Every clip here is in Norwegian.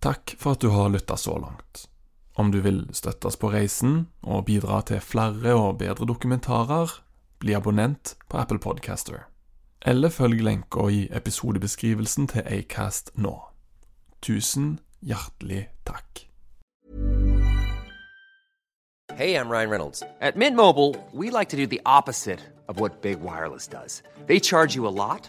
Takk for at du har lytta så langt. Om du vil støtte oss på reisen og bidra til flere og bedre dokumentarer, bli abonnent på Apple Podcaster. Eller følg lenka i episodebeskrivelsen til Acast nå. Tusen hjertelig takk. Hey, I'm Ryan Reynolds. At Mint Mobile, we like to do the opposite of what Big Wireless does. They charge you a lot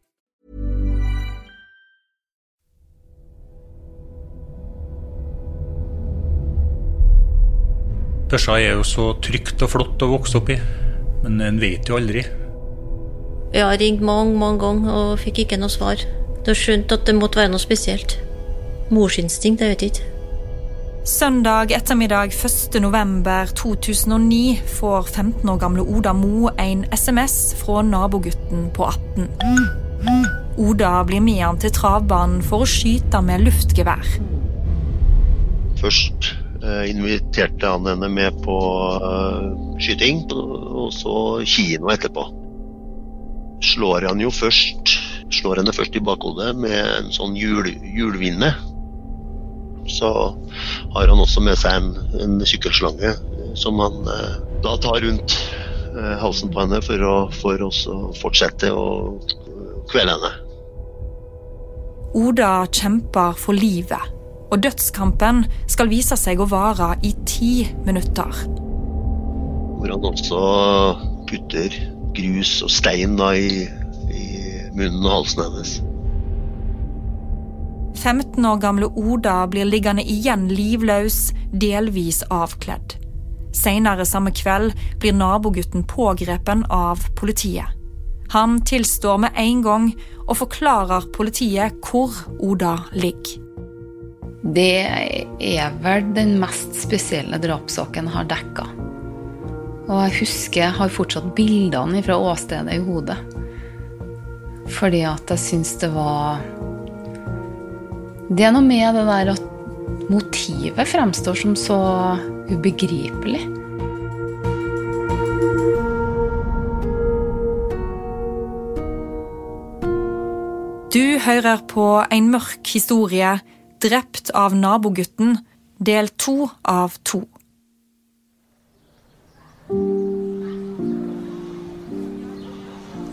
Børsa er jo så trygt og flott å vokse opp i, men en vet jo aldri. Jeg har ringt mange, mange ganger og fikk ikke noe svar. Da skjønte skjønt at det måtte være noe spesielt. Morsinstinkt, jeg vet ikke. Søndag ettermiddag 1.11.2009 får 15 år gamle Oda Mo en SMS fra nabogutten på 18. Oda blir med han til travbanen for å skyte med luftgevær. Først inviterte han henne med på eh, skyting, og så kino etterpå. Slår han jo først slår henne først i bakhodet med en sånn hjul, hjulvinne. Så har han også med seg en, en sykkelslange som han eh, da tar rundt eh, halsen på henne for å for å fortsette å kvele henne. Oda kjemper for livet og dødskampen skal vise seg å vare i ti minutter. Hvor han også putter grus og stein i, i munnen og halsen hennes. 15 år gamle Oda blir liggende igjen livløs, delvis avkledd. Senere samme kveld blir nabogutten pågrepen av politiet. Han tilstår med en gang og forklarer politiet hvor Oda ligger. Det er vel den mest spesielle drapssaken jeg har dekka. Og jeg husker jeg har fortsatt bildene fra åstedet i hodet. Fordi at jeg syns det var Det er noe med det der at motivet fremstår som så ubegripelig. Du hører på en mørk historie 'Drept av nabogutten', del to av to.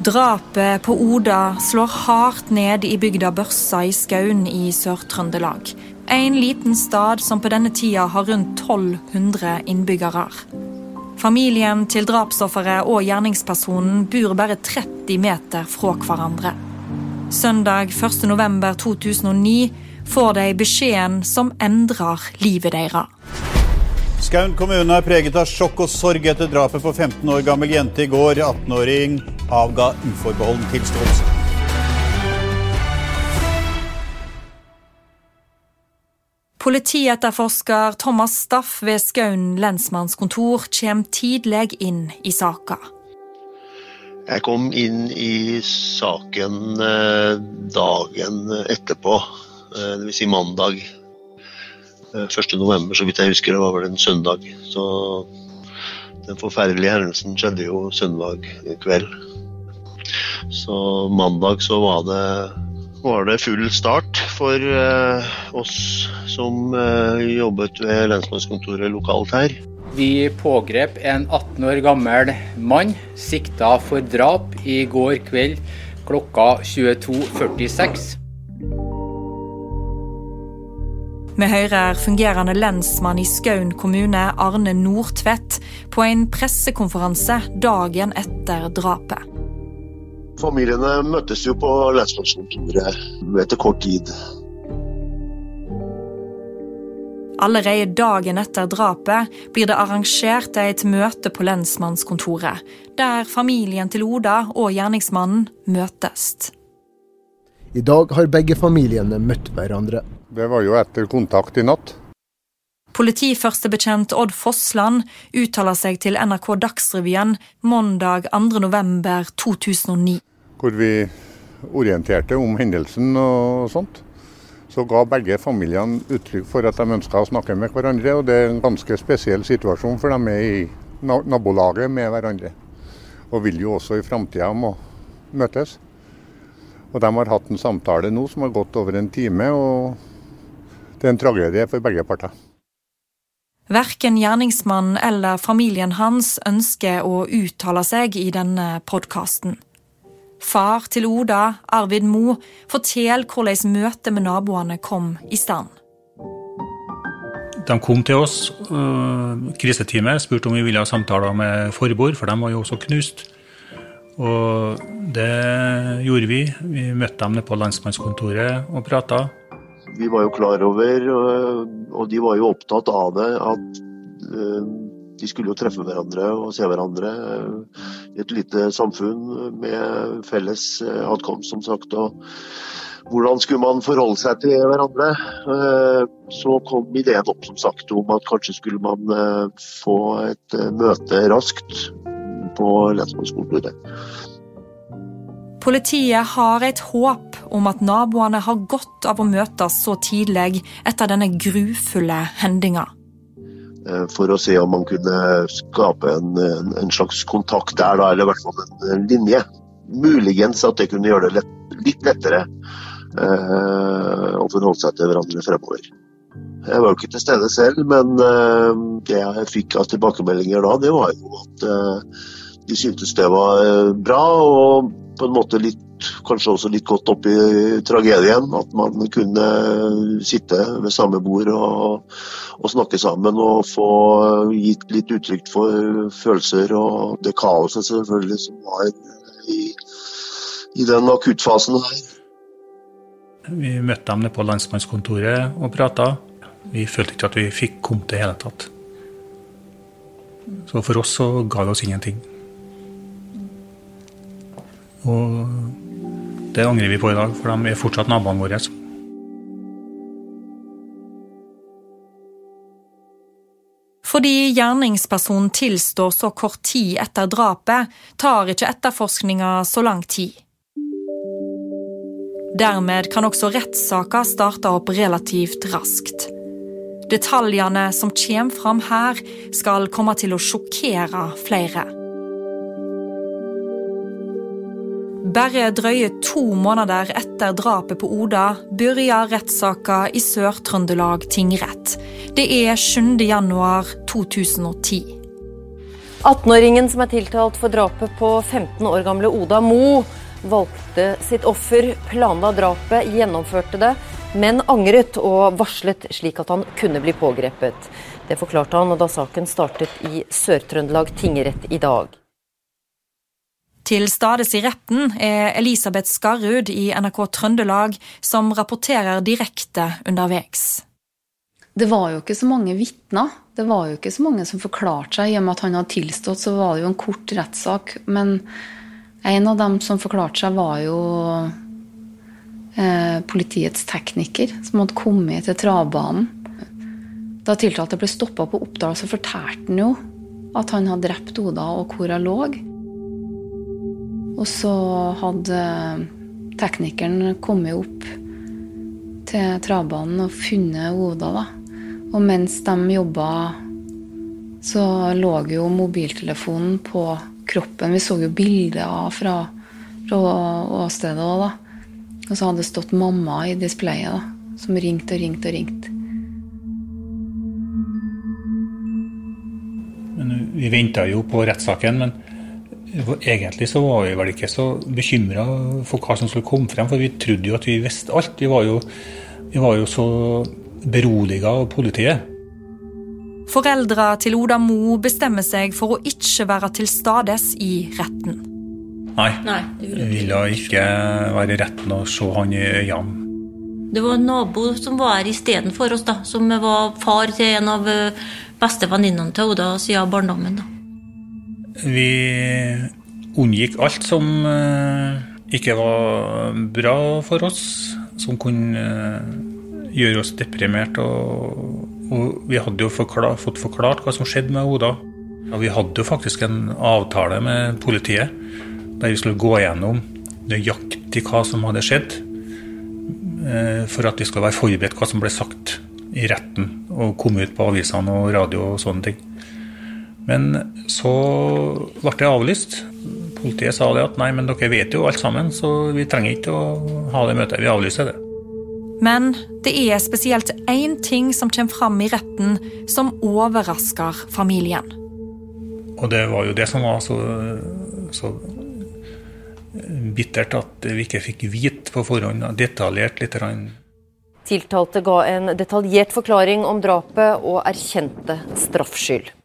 Drapet på Oda slår hardt ned i bygda Børsa i Skaun i Sør-Trøndelag. En liten stad som på denne tida har rundt 1200 innbyggere. Familien til drapsofferet og gjerningspersonen bor bare 30 meter fra hverandre. Søndag 1.11.2009 får de beskjeden som endrer livet deres. Skaun kommune er preget av sjokk og sorg etter drapet på 15 år gammel jente i går. 18-åring avga uforbeholden tilståelse. Politietterforsker Thomas Staff ved Skaun lensmannskontor kommer tidlig inn i saka. Jeg kom inn i saken eh, dagen etterpå, dvs. Si mandag. 1. Eh, så vidt jeg husker. Det var vel en søndag. Så den forferdelige hendelsen skjedde jo søndag kveld. Så mandag så var det var det full start for uh, oss som jobbet ved lensmannskontoret lokalt her. Vi pågrep en 18 år gammel mann sikta for drap i går kveld klokka 22.46. Vi hører fungerende lensmann i Skaun kommune, Arne Nordtvedt, på en pressekonferanse dagen etter drapet. Familiene møttes jo på lensmannskontoret etter kort tid. Allerede dagen etter drapet blir det arrangert et møte på lensmannskontoret, der familien til Oda og gjerningsmannen møtes. I dag har begge familiene møtt hverandre. Det var jo etter kontakt i natt. Politiførstebetjent Odd Fossland uttaler seg til NRK Dagsrevyen mandag 2.11.2009 hvor vi orienterte om hendelsen og sånt. Så ga begge familiene uttrykk for at de ønska å snakke med hverandre. Og det er en ganske spesiell situasjon, for de er i nabolaget med hverandre. Og vil jo også i framtida må møtes. Og de har hatt en samtale nå som har gått over en time, og det er en tragedie for begge parter. Verken gjerningsmannen eller familien hans ønsker å uttale seg i denne podkasten. Far til Oda, Arvid Mo, forteller hvordan møtet med naboene kom i stand. De kom til oss, øh, kriseteamet, spurte om vi ville ha samtaler med forbord, for de var jo også knust. Og det gjorde vi. Vi møtte dem nede på lensmannskontoret og prata. Vi var jo klar over, og de var jo opptatt av det, at øh, de skulle jo treffe hverandre og se hverandre eh, i et lite samfunn med felles eh, atkomst, som sagt. og hvordan skulle man forholde seg til hverandre? Eh, så kom ideen opp som sagt om at kanskje skulle man få et møte raskt på lensmannskontoret. Politiet har et håp om at naboene har godt av å møtes så tidlig etter denne grufulle hendinga. Eh, for å se om man kunne skape en, en, slags kontakt der, da, eller i hvert fall en, en, linje. Muligens at det kunne gjøre det lett, litt lettere eh, å forholde seg til hverandre fremover. Jeg var jo ikke til stede selv, men eh, det jeg fikk av tilbakemeldinger da, det var jo at eh, de syntes det var eh, bra, og på en måte litt kanskje også litt godt i tragedien. At man kunne sitte ved samme bord og, og snakke sammen og få gitt litt uttrykk for følelser og det kaoset selvfølgelig som var i, i den akuttfasen her. Vi møtte dem nede på lensmannskontoret og prata. Vi følte ikke at vi fikk kommet i hele tatt. Så for oss så ga det oss ingenting. Og det angrer vi på i dag, for de er fortsatt naboene våre. Fordi gjerningspersonen tilstår så kort tid etter drapet, tar ikke etterforskninga så lang tid. Dermed kan også rettssaka starte opp relativt raskt. Detaljene som kommer fram her, skal komme til å sjokkere flere. Bare drøye to måneder etter drapet på Oda begynner rettssaka i Sør-Trøndelag tingrett. Det er 7. januar 2010. 18-åringen som er tiltalt for drapet på 15 år gamle Oda Mo, valgte sitt offer, planla drapet, gjennomførte det, men angret og varslet slik at han kunne bli pågrepet. Det forklarte han da saken startet i Sør-Trøndelag tingrett i dag. Til stades i retten er Elisabeth Skarrud i NRK Trøndelag, som rapporterer direkte underveis. Det var jo ikke så mange vitner. Det var jo ikke så mange som forklarte seg. I og med at han hadde tilstått, så var det jo en kort rettssak. Men en av dem som forklarte seg, var jo eh, politiets tekniker, som hadde kommet til travbanen. Da tiltalte ble stoppa på Oppdal, så fortalte han jo at han hadde drept Oda, og hvor hun lå. Og så hadde teknikeren kommet opp til travbanen og funnet Oda, da. Og mens de jobba, så lå jo mobiltelefonen på kroppen. Vi så jo bilder fra, fra åstedet òg, da. Og så hadde det stått mamma i displayet, da, som ringte og ringte og ringte. Men vi venta jo på rettssaken, men egentlig så var vi vel ikke så bekymra for hva som skulle komme frem, for vi trodde jo at vi visste alt. Vi var jo, vi var jo så beroliga av politiet. Foreldra til Oda Mo bestemmer seg for å ikke være til stades i retten. Nei, Nei, vi ville ikke være i retten og se han i øynene. Det var en nabo som var her istedenfor oss, da. Som var far til en av bestevenninnene beste venninnene til Oda siden barndommen. da. Vi unngikk alt som eh, ikke var bra for oss, som kunne eh, gjøre oss deprimert. Og, og vi hadde jo forklart, fått forklart hva som skjedde med Oda. Og vi hadde jo faktisk en avtale med politiet der vi skulle gå gjennom nøyaktig hva som hadde skjedd, eh, for at vi skulle være forberedt hva som ble sagt i retten og komme ut på avisene og radio og sånne ting. Men så ble det avlyst. Politiet sa det at nei, men dere vet jo alt sammen, så vi trenger ikke å ha det møtet. Vi avlyser det. Men det er spesielt én ting som kommer fram i retten som overrasker familien. Og det var jo det som var så, så bittert at vi ikke fikk vite på forhånd, detaljert litt. Tiltalte ga en detaljert forklaring om drapet og erkjente straffskyld.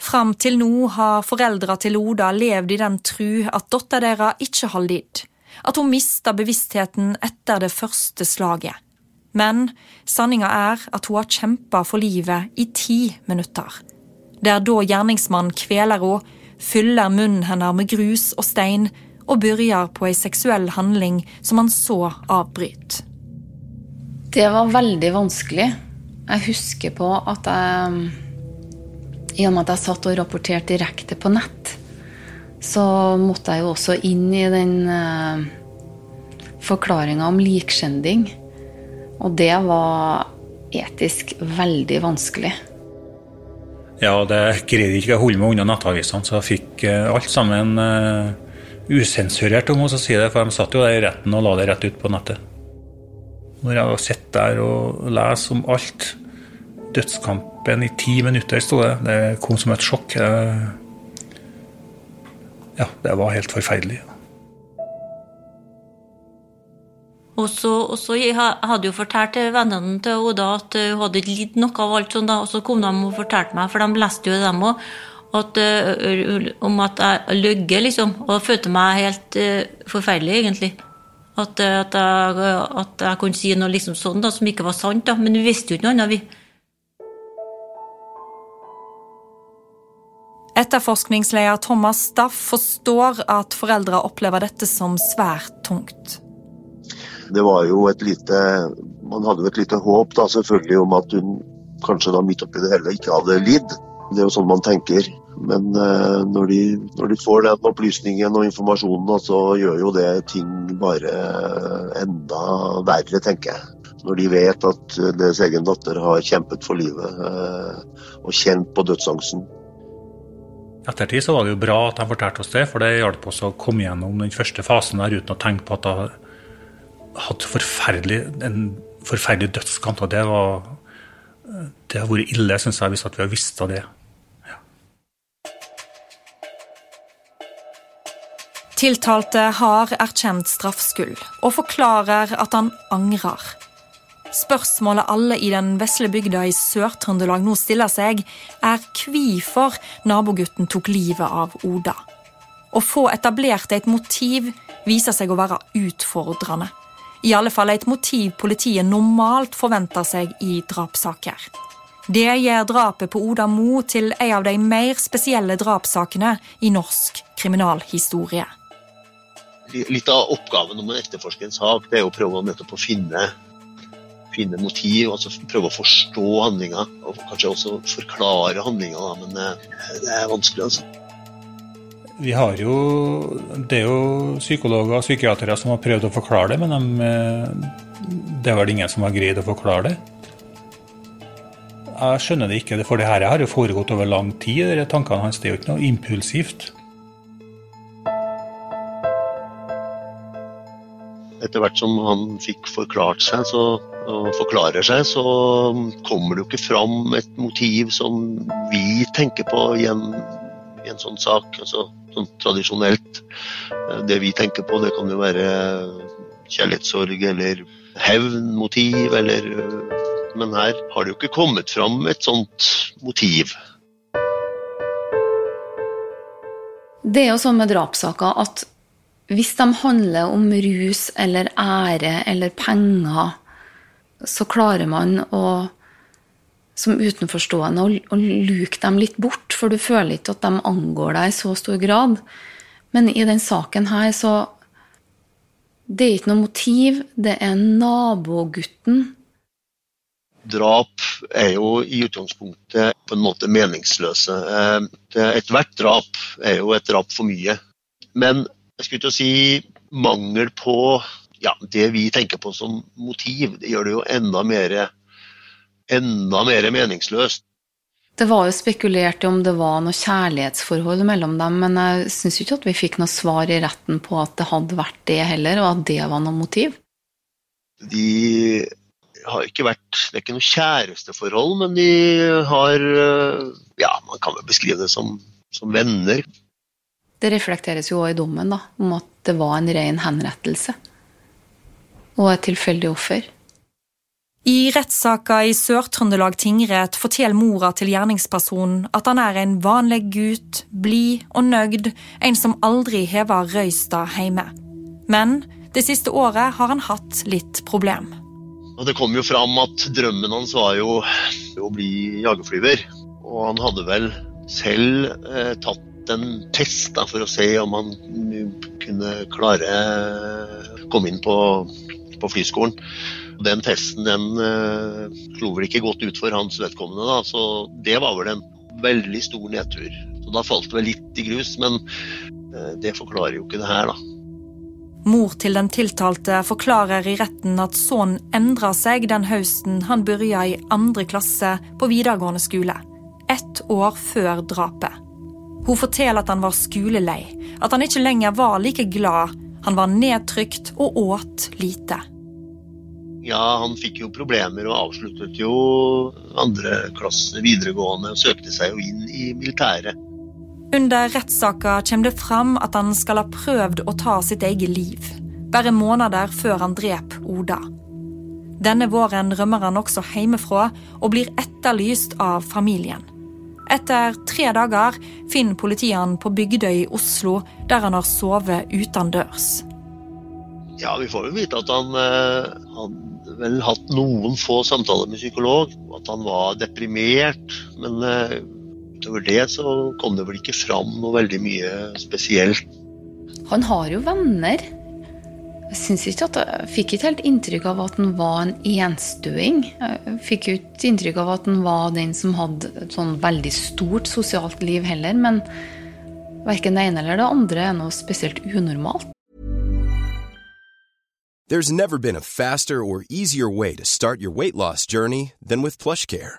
Fram til nå har foreldra til Oda levd i den tru at dattera deres ikke har lidd. At hun mista bevisstheten etter det første slaget. Men sanninga er at hun har kjempa for livet i ti minutter. Det er da gjerningsmannen kveler henne, fyller munnen hennes med grus og stein og begynner på ei seksuell handling som han så avbryter. Det var veldig vanskelig. Jeg husker på at jeg I og med at jeg satt og rapporterte direkte på nett, så måtte jeg jo også inn i den uh, forklaringa om likskjending. Og det var etisk veldig vanskelig. Ja, det greide ikke å holde meg unna nettavisene, så jeg fikk uh, alt sammen uh, usensurert, om å si det, for de satt jo der i retten og la det rett ut på nettet. Når jeg sitter der og leser om alt Dødskampen i ti minutter, sto det. Det kom som et sjokk. Ja, det var helt forferdelig. Og så, og så jeg hadde jo fortalt vennene til Oda at hun hadde ikke lidd noe av alt sånt, og så kom de og fortalte meg, for de leste jo dem òg, om at jeg løy, liksom. Og følte meg helt uh, forferdelig, egentlig. At, at, jeg, at, jeg, kunne si noe liksom sånn da, som ikke var sant. da, Men vi visste jo ikke noe annet, vi. Etterforskningsleder Thomas Staff forstår at foreldre opplever dette som svært tungt. Det var jo et lite Man hadde jo et lite håp da selvfølgelig om at hun kanskje da midt oppi det hele ikke hadde lidd. Det er jo sånn man tenker. Men uh, når, de, når, de, får den opplysningen og informasjonen, så gjør jo det ting bare enda verre, tenker jeg. Når de vet at deres egen datter har kjempet for livet og kjent på dødsangsten. Ettertid så var det jo bra at de fortalte oss det, for det hjalp oss å komme gjennom den første fasen der uten å tenke på at jeg hadde forferdelig, en forferdelig dødskant. Og det var det har vært ille, syns jeg, hvis at vi har visst av det. Tiltalte har erkjent straffskyld og forklarer at han angrer. Spørsmålet alle i den vesle bygda i Sør-Trøndelag nå stiller seg, er hvorfor nabogutten tok livet av Oda. Å få etablert et motiv viser seg å være utfordrende. I alle fall et motiv politiet normalt forventer seg i drapssaker. Det gjør drapet på Oda Mo til en av de mer spesielle drapssakene i norsk kriminalhistorie. Litt av oppgaven om å etterforske en sak, det er å prøve nettopp å finne, finne motiv, altså prøve å forstå handlinga, og kanskje også forklare handlinga, men eh, det er vanskelig, altså. Vi har jo Det er jo psykologer og psykiatere som har prøvd å forklare det, men de, eh, det er vel ingen som har greid å forklare det. Jeg skjønner det ikke, for det her har jo foregått over lang tid. De tankene hans det er jo ikke noe impulsivt. Etter hvert som han fikk forklart seg så, og forklarer seg, så kommer det jo ikke fram et motiv som vi tenker på i en, i en sånn sak. Altså, sånn tradisjonelt. Det vi tenker på, det kan jo være kjærlighetssorg eller hevnmotiv eller men her har det jo ikke kommet fram et sånt motiv. Det er jo sånn med drapssaker at hvis de handler om rus eller ære eller penger, så klarer man å som utenforstående å, luke dem litt bort, for du føler ikke at de angår deg i så stor grad. Men i den saken her så Det er ikke noe motiv, det er nabogutten drap er jo i utgangspunktet på en måte meningsløse. Eh, ethvert drap er jo et drap for mye. Men jeg skulle til å si mangel på ja, det vi tenker på som motiv, det gjør det jo enda mer, enda mer meningsløst. Det var jo spekulert i om det var noe kjærlighetsforhold mellom dem, men jeg syns ikke at vi fikk noe svar i retten på at det hadde vært det heller, og at det var noe motiv. De har ikke vært Det er ikke noe kjæresteforhold, men de har Ja, man kan vel beskrive det som, som venner. Det reflekteres jo òg i dommen da, om at det var en ren henrettelse. Og et tilfeldig offer. I rettssaka i Sør-Trøndelag tingrett forteller mora til gjerningspersonen at han er en vanlig gutt, blid og nøyd, en som aldri hever røysta hjemme. Men det siste året har han hatt litt problem. Og Det kom jo fram at drømmen hans var jo å bli jagerflyver. Og han hadde vel selv eh, tatt en test da, for å se om han kunne klare å komme inn på, på flyskolen. Den testen den uh, slo vel ikke godt ut for hans vedkommende, da, så det var vel en veldig stor nedtur. Så Da falt det vel litt i grus, men uh, det forklarer jo ikke det her, da. Mor til den tiltalte forklarer i retten at sønnen endra seg den høsten han begynte i andre klasse på videregående skole. Ett år før drapet. Hun forteller at han var skolelei, at han ikke lenger var like glad. Han var nedtrykt og åt lite. Ja, han fikk jo problemer og avsluttet jo andre klasse videregående og søkte seg jo inn i militæret. Under rettssaka kommer det fram at han skal ha prøvd å ta sitt eget liv, bare måneder før han drep Oda. Denne våren rømmer han også hjemmefra og blir etterlyst av familien. Etter tre dager finner politiet han på Bygdøy i Oslo, der han har sovet utendørs. Ja, vi får jo vite at han eh, hadde vel hatt noen få samtaler med psykolog. At han var deprimert. Men eh, utover det så kom det vel ikke fram noe veldig mye spesielt. Han har jo venner. Jeg synes ikke at jeg fikk ikke helt inntrykk av at han var en enstøing. Jeg fikk jo ikke inntrykk av at han var den som hadde et sånn veldig stort sosialt liv heller. Men verken det ene eller det andre er noe spesielt unormalt. There's never been a faster or easier way to start your weight loss journey than with PlushCare.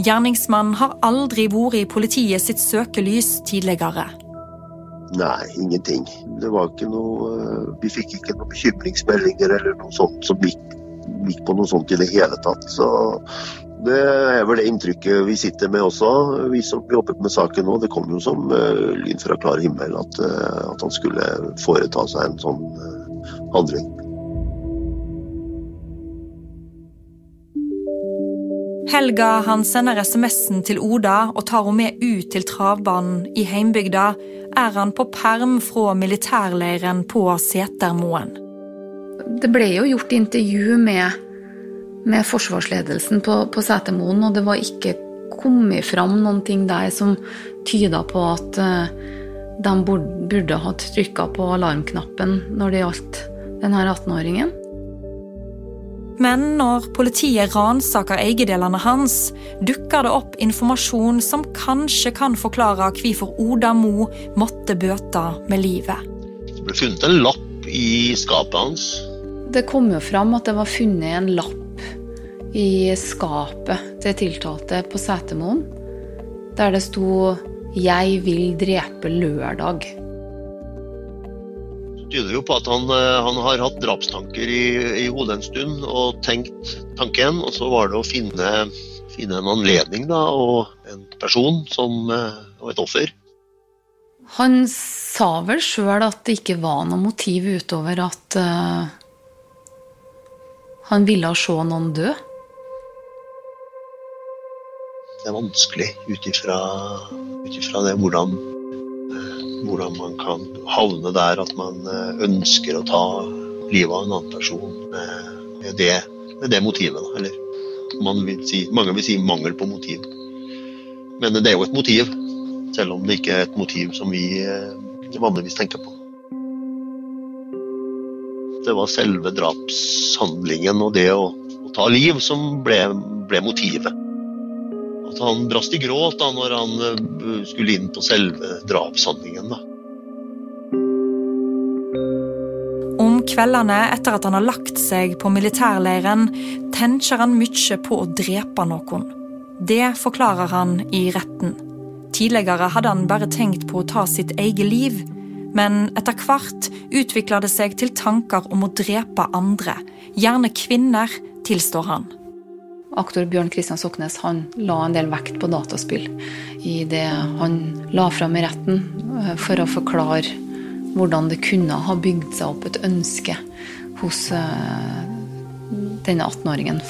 Gjerningsmannen har aldri vært i politiet sitt søkelys tidligere. Nei, ingenting. Det var ikke noe eh, Vi fikk ikke noen bekymringsmeldinger eller noe sånt som gikk, gikk på noe sånt i det hele tatt. Så det er vel det inntrykket vi sitter med også, vi som jobbet med saken nå. Det kom jo som uh, lyn fra klar himmel at, uh, at han skulle foreta seg en sånn handling. Helga han sender SMS-en til Oda og tar henne med ut til travbanen i heimbygda, er han på perm fra militærleiren på Setermoen. Det ble jo gjort intervju med, med forsvarsledelsen på, på Setermoen, og det var ikke kommet fram noen ting der som tyda på at eh, de burde, ha trykka på alarmknappen når det gjaldt denne 18-åringen. Men når politiet ransaker eiendelene hans, dukker det opp informasjon som kanskje kan forklare hvorfor Oda Mo måtte bøte med livet. Det ble funnet en lapp i skapet hans. Det kom jo fram at det var funnet en lapp i skapet til tiltalte på Setermoen, der det sto 'Jeg vil drepe lørdag'. Tyder jo på at han, eh, han har hatt drapstanker i, i hodet en stund og tenkt tanken. Og så var det å finne, finne en anledning da, og en person som, eh, og et offer. Han sa vel sjøl at det ikke var noe motiv utover at uh, han ville se noen dø. Det er vanskelig ut ifra det hvordan, hvordan man kan havne der at man eh, ønsker å ta livet av en annen person med, det, med det motivet. Da. Eller vil si, mange vil si mangel på motiv. Men det er jo et motiv, selv om det ikke er et motiv som vi eh, vanligvis tenker på. Det var selve drapshandlingen og det å, å ta liv som ble, ble motivet. At han brast i gråt da når han eh, skulle inn på selve drapshandlingen. da. Om kveldene etter at han har lagt seg på militærleiren, tenker han mye på å drepe noen. Det forklarer han i retten. Tidligere hadde han bare tenkt på å ta sitt eget liv, men etter hvert utvikla det seg til tanker om å drepe andre, gjerne kvinner, tilstår han. Aktor Bjørn Kristian Soknes han la en del vekt på dataspill i det han la fram i retten, eh, for å forklare hvordan det kunne ha bygd seg opp et ønske hos eh, denne 18-åringen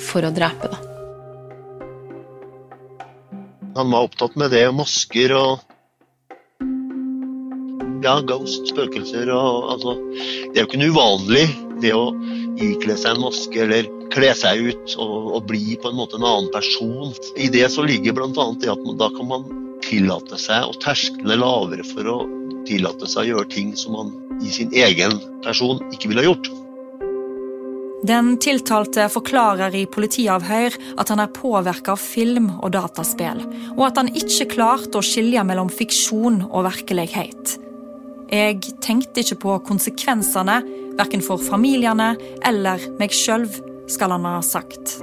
for å drepe. Da. Han var opptatt med det, masker og ja, ghost, spøkelser og altså Det er jo ikke noe uvanlig det å ikle seg en maske eller kle seg ut og, og, bli på en måte en annen person. I det så ligger bl.a. det at man, da kan man tillate seg, og terskelen er lavere for å tillate seg å gjøre ting som man i sin egen person ikke ville ha gjort. Den tiltalte forklarer i politiavhør at han er påvirka av film og dataspill, og at han ikke klarte å skilje mellom fiksjon og virkelighet. Jeg tenkte ikke på konsekvensene, verken for familiene eller meg sjøl, skal han ha sagt.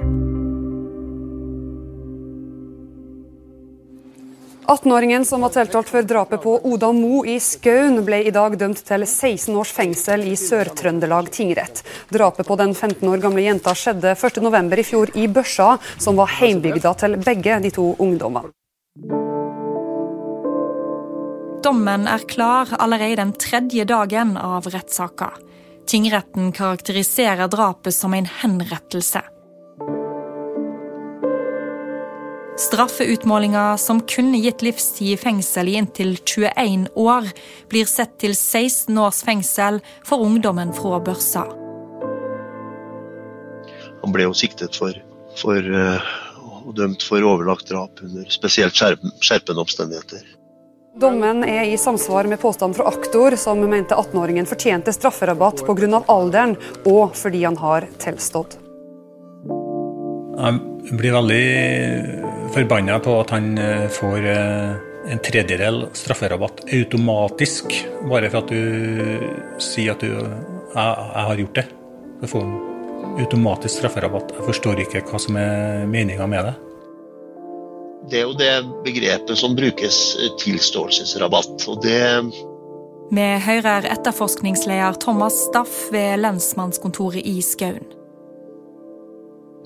18-åringen som var tiltalt for drapet på Oda Mo i Skaun, ble i dag dømt til 16 års fengsel i Sør-Trøndelag tingrett. Drapet på den 15 år gamle jenta skjedde 1.11. i fjor i Børsa, som var heimbygda til begge de to ungdommene. Dommen er klar allerede den tredje dagen av rettssaka. Tingretten karakteriserer drapet som en henrettelse. Straffeutmålinga, som kunne gitt livstid i fengsel i inntil 21 år, blir sett til 16 års fengsel for ungdommen fra Børsa. Han ble jo siktet for, for uh, og dømt for overlagt drap under spesielt skjerpende omstendigheter. Dommen er i samsvar med påstanden fra aktor, som mente 18-åringen fortjente strafferabatt pga. alderen og fordi han har tilstått. Jeg blir veldig forbanna på at han eh, får eh, en tredjedel strafferabatt automatisk, bare for at du sier at du jeg, jeg har gjort det. Så får automatisk strafferabatt. Jeg forstår ikke hva som er meninga med det. Det er jo det begrepet som brukes, eh, tilståelsesrabatt. og det Vi hører etterforskningsleder Thomas Staff ved lensmannskontoret i Skaun.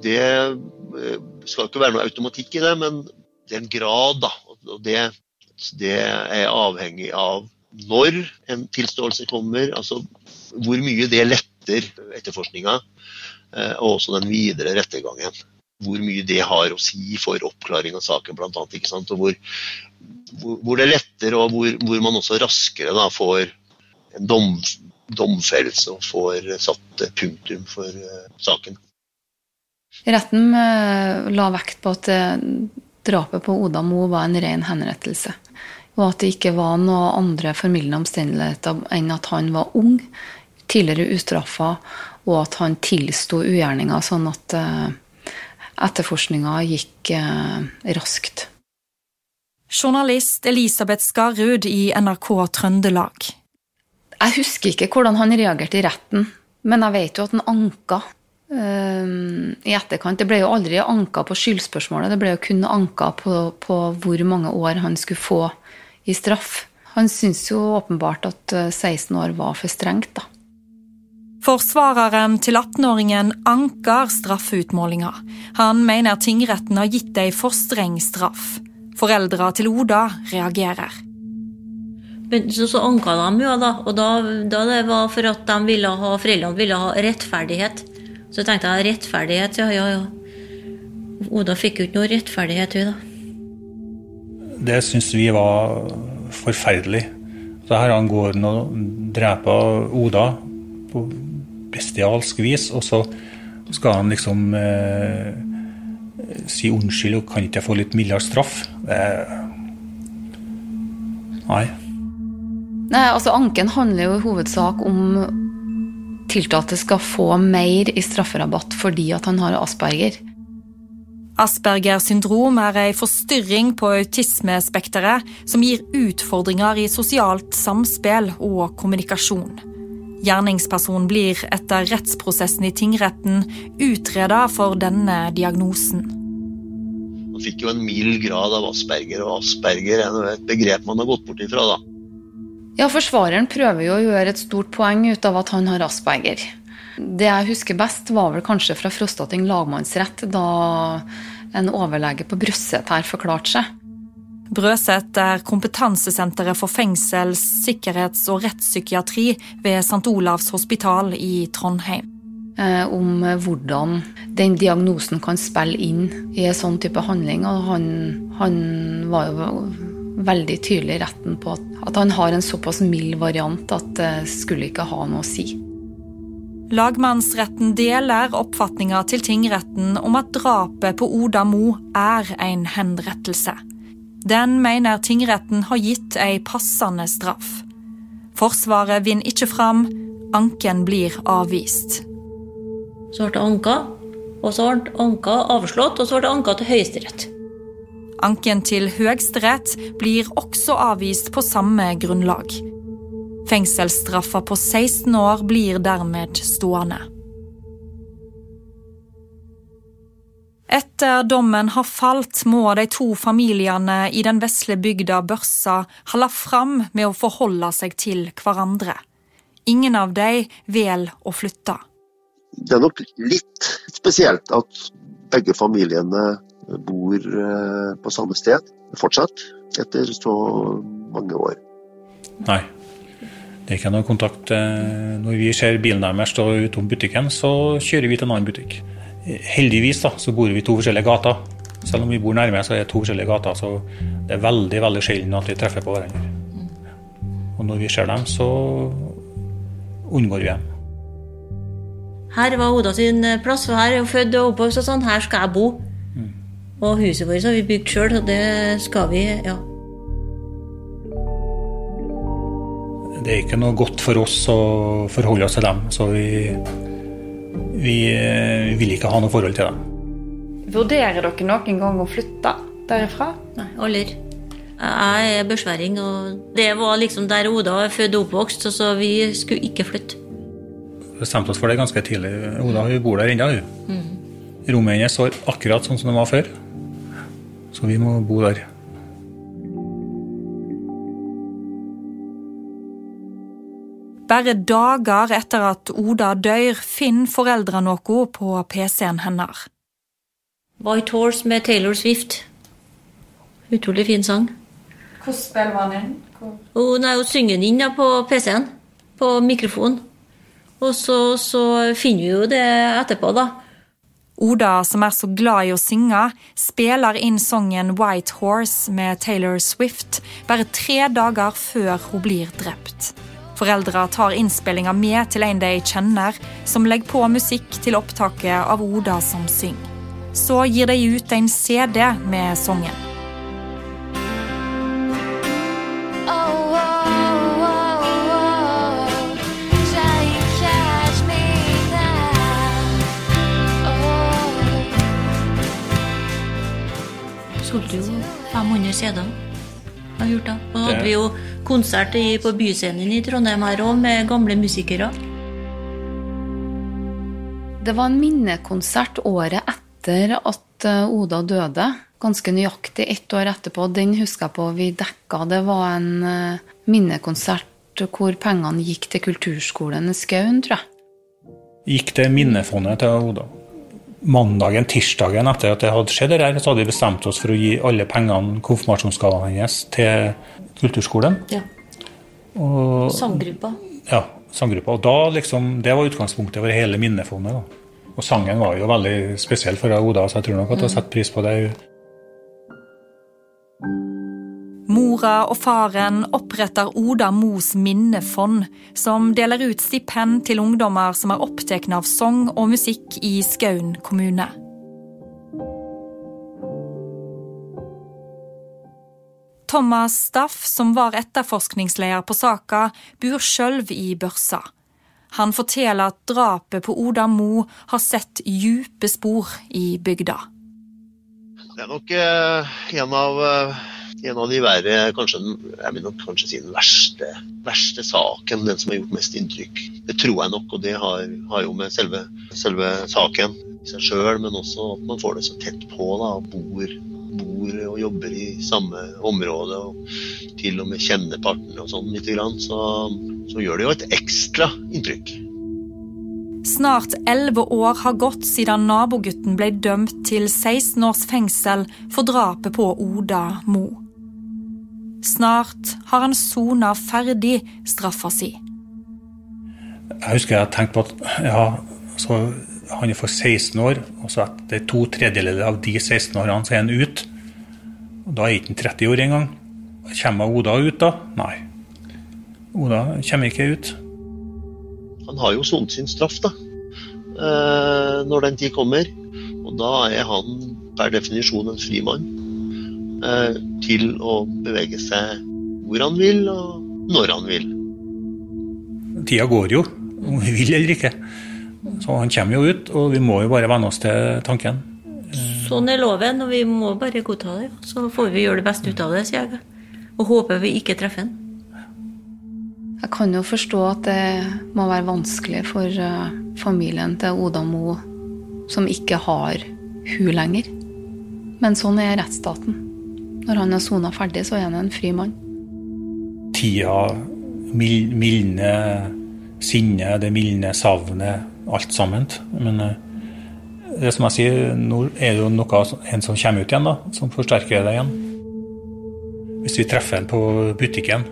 Det eh, skal ikke være noe automatikk i det, men det er en grad, da. Og det, det er avhengig av når en tilståelse kommer, altså hvor mye det letter etterforskninga, eh, og også den videre rettergangen. Hvor mye det har å si for oppklaring av saken, bl.a. Og hvor, hvor, det letter, og hvor, hvor man også raskere da, får en dom, domfellelse og får satt punktum for uh, saken. Retten uh, la vekt på at eh, drapet på Oda Mo var en ren henrettelse. Og at det ikke var noen andre formildende omstendigheter enn at han var ung, tidligere ustraffa, og at han tilsto ugjerninga, sånn at etterforskninga gikk raskt. Journalist Elisabeth Skarud i NRK Trøndelag. Jeg husker ikke hvordan han reagerte i retten, men jeg vet jo at han anka Ehm, i etterkant. Det ble jo aldri anka på skyldspørsmålet, det ble jo kun anka på, på, hvor mange år han skulle få i straff. Han syntes jo åpenbart at 16 eh, år var for strengt, da. Forsvareren til 18-åringen anker straffeutmålinga. Han mener tingretten har gitt ei for streng straff. Foreldra til Oda reagerer. Men så, så anka de jo, da. Og da, da det var for at de ville ha, foreldrene ville ha rettferdighet. Så tenkte jeg rettferdighet, ja, ja, ja. Oda fikk jo ikke noe rettferdighet, hun, da. Det syns vi var forferdelig. Så her han går og dreper Oda på bestialsk vis, og så skal han liksom eh, si unnskyld og kan ikke jeg få litt mildere straff? Eh, nei. Nei, altså Anken handler jo i hovedsak om tiltalte skal få mer i strafferabatt fordi at han har asperger. Asperger syndrom er ei forstyrring på autismespekteret som gir utfordringer i sosialt samspill og kommunikasjon. Gjerningspersonen blir etter rettsprosessen i tingretten utreda for denne diagnosen. Man fikk jo en mild grad av asperger, og asperger er et begrep man har gått bort ifra. da. Ja, Forsvareren prøver jo å gjøre et stort poeng ut av at han har asperger. Det jeg husker best, var vel kanskje fra Frostating lagmannsrett, da en overlege på Brøsset her forklarte seg. Brøset er kompetansesenteret for fengsel, sikkerhets- og rettspsykiatri ved St. Olavs hospital i Trondheim. Eh, om hvordan den diagnosen kan spille inn i en sånn type handling. Og han, han var jo veldig tydelig i retten på at, at han har en såpass mild variant at det skulle ikke ha noe å si. Lagmannsretten deler oppfatninga til tingretten om at drapet på Oda Mo er en henrettelse. Den mener tingretten har gitt ei passende straff. Forsvaret vinner ikke fram, anken blir avvist. Så ble det anka, og så ble anka avslått, og så ble det anka til Høyesterett. Anken til Høyesterett blir også avvist på samme grunnlag. Fengselsstraffa på 16 år blir dermed stående. Etter dommen har falt, må de to familiene i den vesle bygda Børsa holde fram med å forholde seg til hverandre. Ingen av dem velger å flytte. Det er nok litt spesielt at begge familiene bor eh, på samme sted fortsatt, etter så mange år. Nei. Det er ikke noe kontakt. Eh, når vi ser bilen deres stå utom butikken, så kjører vi til en annen butikk. Heldigvis da, så bor vi i to forskjellige gater. Selv om vi bor nærme, så er det to forskjellige gater. Så det er veldig veldig sjelden at vi treffer på hverandre. Og når vi ser dem, så unngår vi dem. Her var Oda sin plass, for her er hun født og oppvokst og sånn. Her skal jeg bo. Og huset vårt har vi bygd sjøl, og det skal vi, ja. Det er ikke noe godt for oss å forholde oss til dem, så vi, vi eh, vil ikke ha noe forhold til dem. Vurderer dere noen gang å flytte derifra? Nei, aldri. Jeg er børsværing, og det var liksom der Oda er født og oppvokst, så vi skulle ikke flytte. Vi bestemte oss for det ganske tidlig. Oda hun bor der ennå, hun. Mm. Rommet hennes står akkurat sånn som det var før. Så vi må bo der. Bare dager etter at Oda dør, finner foreldrene noe på PC-en hennes. White Horse med Taylor Swift. Utrolig fin sang. Hvordan spiller man den? Hun synger den inn da, på PC-en, på mikrofonen. Og så, så finner vi jo det etterpå, da. Oda, som er så glad i å synge, spiller inn sangen White Horse med Taylor Swift bare tre dager før hun blir drept. Foreldra tar innspillinga med til en de kjenner, som legger på musikk til opptaket av Oda som synger. Så gir de ut en CD med sangen. Solgte jo 500 CD-er. Har gjort det. Og hadde vi jo konsert på Byscenen i Trondheim her òg, med gamle musikere. Det var en minnekonsert året etter at eh, Oda døde. Ganske nøyaktig ett år etterpå. Den husker jeg på vi dekka. Det var en eh, minnekonsert hvor pengene gikk til kulturskolen i Skaun, tror jeg. Gikk det minnefondet til Oda. Mandagen, tirsdagen etter at det hadde skjedd, der, så hadde vi bestemt oss for å gi alle pengene, konfirmasjonsgavene hennes, til kulturskolen. Ja. Og, Sanggruppa. Ja, sanggruppa. Og da liksom, Det var utgangspunktet for hele minnefondet. da. Og sangen var jo veldig spesiell for Oda, så jeg tror nok at hun setter pris på det. Mora og faren oppretter Oda Mos minnefond, som deler ut stipend til ungdommer som er opptatt av sang og musikk i Skaun kommune. Thomas Staff, som var etterforskningsleder på saka, bor sjøl i Børsa. Han forteller at drapet på Oda Mo har sett djupe spor i bygda. Det er nok eh, en, av, eh, en av de verre, kanskje, jeg vil nok kanskje si den verste, verste saken, den som har gjort mest inntrykk. Det tror jeg nok, og det har, har jo med selve, selve saken i seg sjøl, men også at man får det så tett på, da, og bor, bor og jobber i samme område, og til og med kjenner partene og sånn lite grann, så, så gjør det jo et ekstra inntrykk. Snart elleve år har gått siden nabogutten ble dømt til 16 års fengsel for drapet på Oda Mo. Snart har han sona ferdig straffa si. Jeg husker jeg tenkte på at ja, så han er for 16 år, og så etter to tredjedeler av de 16 årene så er han ute. Da er ikke han 30 år engang. Kommer Oda ut da? Nei. Oda kommer ikke ut. Han har jo sonet sin straff, da. eh, Når den tid kommer. Og da er han per definisjon en fri mann. Eh, Til å bevege seg hvor han vil, og når han vil. Tida går jo, om vi vil eller ikke. Så han kommer jo ut, og vi må jo bare venne oss til tanken. Sånn er loven, og vi må bare godta det. Så får vi gjøre det beste ut av det, sier jeg. Og håper vi ikke treffer han. Jeg kan jo forstå at det må være vanskelig for eh, familien til Oda Mo, som ikke har hun lenger. Men sånn er rettsstaten. Når han har sona ferdig, så er han en fri mann. Tida mildner sinnet, det mildner savnet, alt sammen. Men eh, det som jeg sier, nå er det jo noe, en som kommer ut igjen, da, som forsterker det igjen. Hvis vi treffer en på butikken,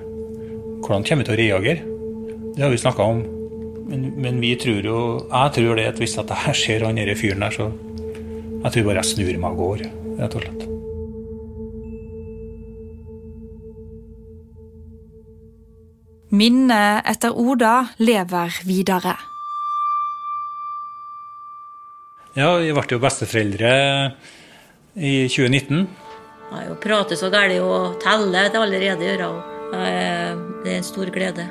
hvordan kommer vi til å reagere? Det har vi snakka om. Men, men, vi tror jo Jeg tror det at hvis at jeg ser han derre fyren der, så jeg tror bare jeg snur meg og går, rett og slett. Minnet etter Oda lever videre. Ja, vi ble jo besteforeldre i 2019. Ja, å prate så galt og telle det allerede gjør hun. Det er en stor glede.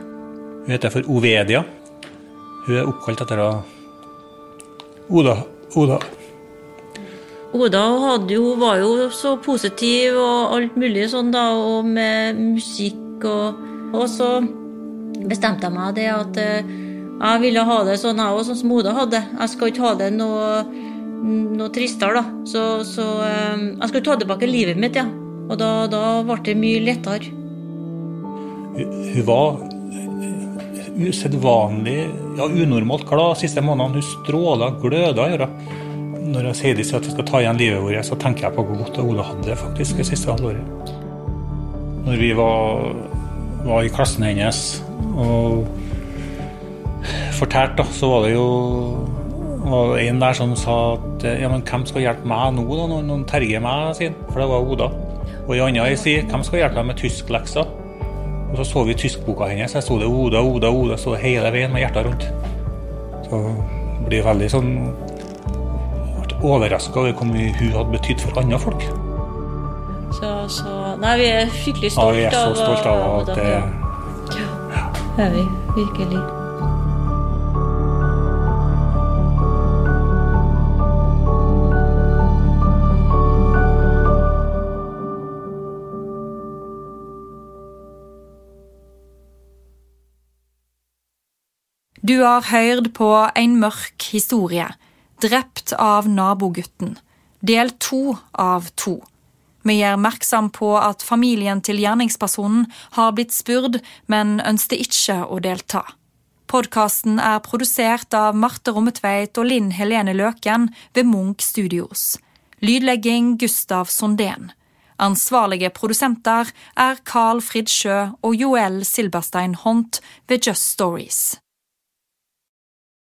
Hun heter for Ovedia. Hun er oppkalt etter Oda. Oda. Oda jo, var jo så positiv og alt mulig sånn, da, og med musikk og Og så bestemte jeg meg det at eh, jeg ville ha det sånn jeg òg, sånn som Oda hadde. Jeg skal ikke ha det noe, noe tristere, da. Så, så eh, jeg skal ta tilbake livet mitt, ja. Og da, da ble det mye lettere. Hun var usedvanlig, ja, unormalt glad siste månedene. Hun stråla, gløda i øra. Når jeg sier de at vi skal ta igjen livet vårt, så tenker jeg på hvor godt Ola hadde det faktisk det siste halvåret. Når vi var, var i klassen hennes og fortalte, så var det jo var det en der som sa at ja, men hvem skal hjelpe meg nå, da, når noen terger meg, sier For det var Oda. Og ei anna sier hvem skal hjelpe deg med tysklekser? Og så så vi tyskboka hennes. Jeg sto det Oda, Oda, Oda så hele veien med hjertet rundt. Så blir veldig sånn overraska over hvor mye hun hadde betydd for andre folk. Så, så Nei, vi er skikkelig stolt ja, vi er så stolt av, av at det Ja, det er vi virkelig. Du har hørt på En mørk historie, drept av nabogutten, del to av to. Vi gjør oppmerksom på at familien til gjerningspersonen har blitt spurt, men ønsket ikke å delta. Podkasten er produsert av Marte Rommetveit og Linn Helene Løken ved Munch Studios. Lydlegging Gustav Sondén. Ansvarlige produsenter er Carl Fridsjø og Joel Silberstein Hont ved Just Stories.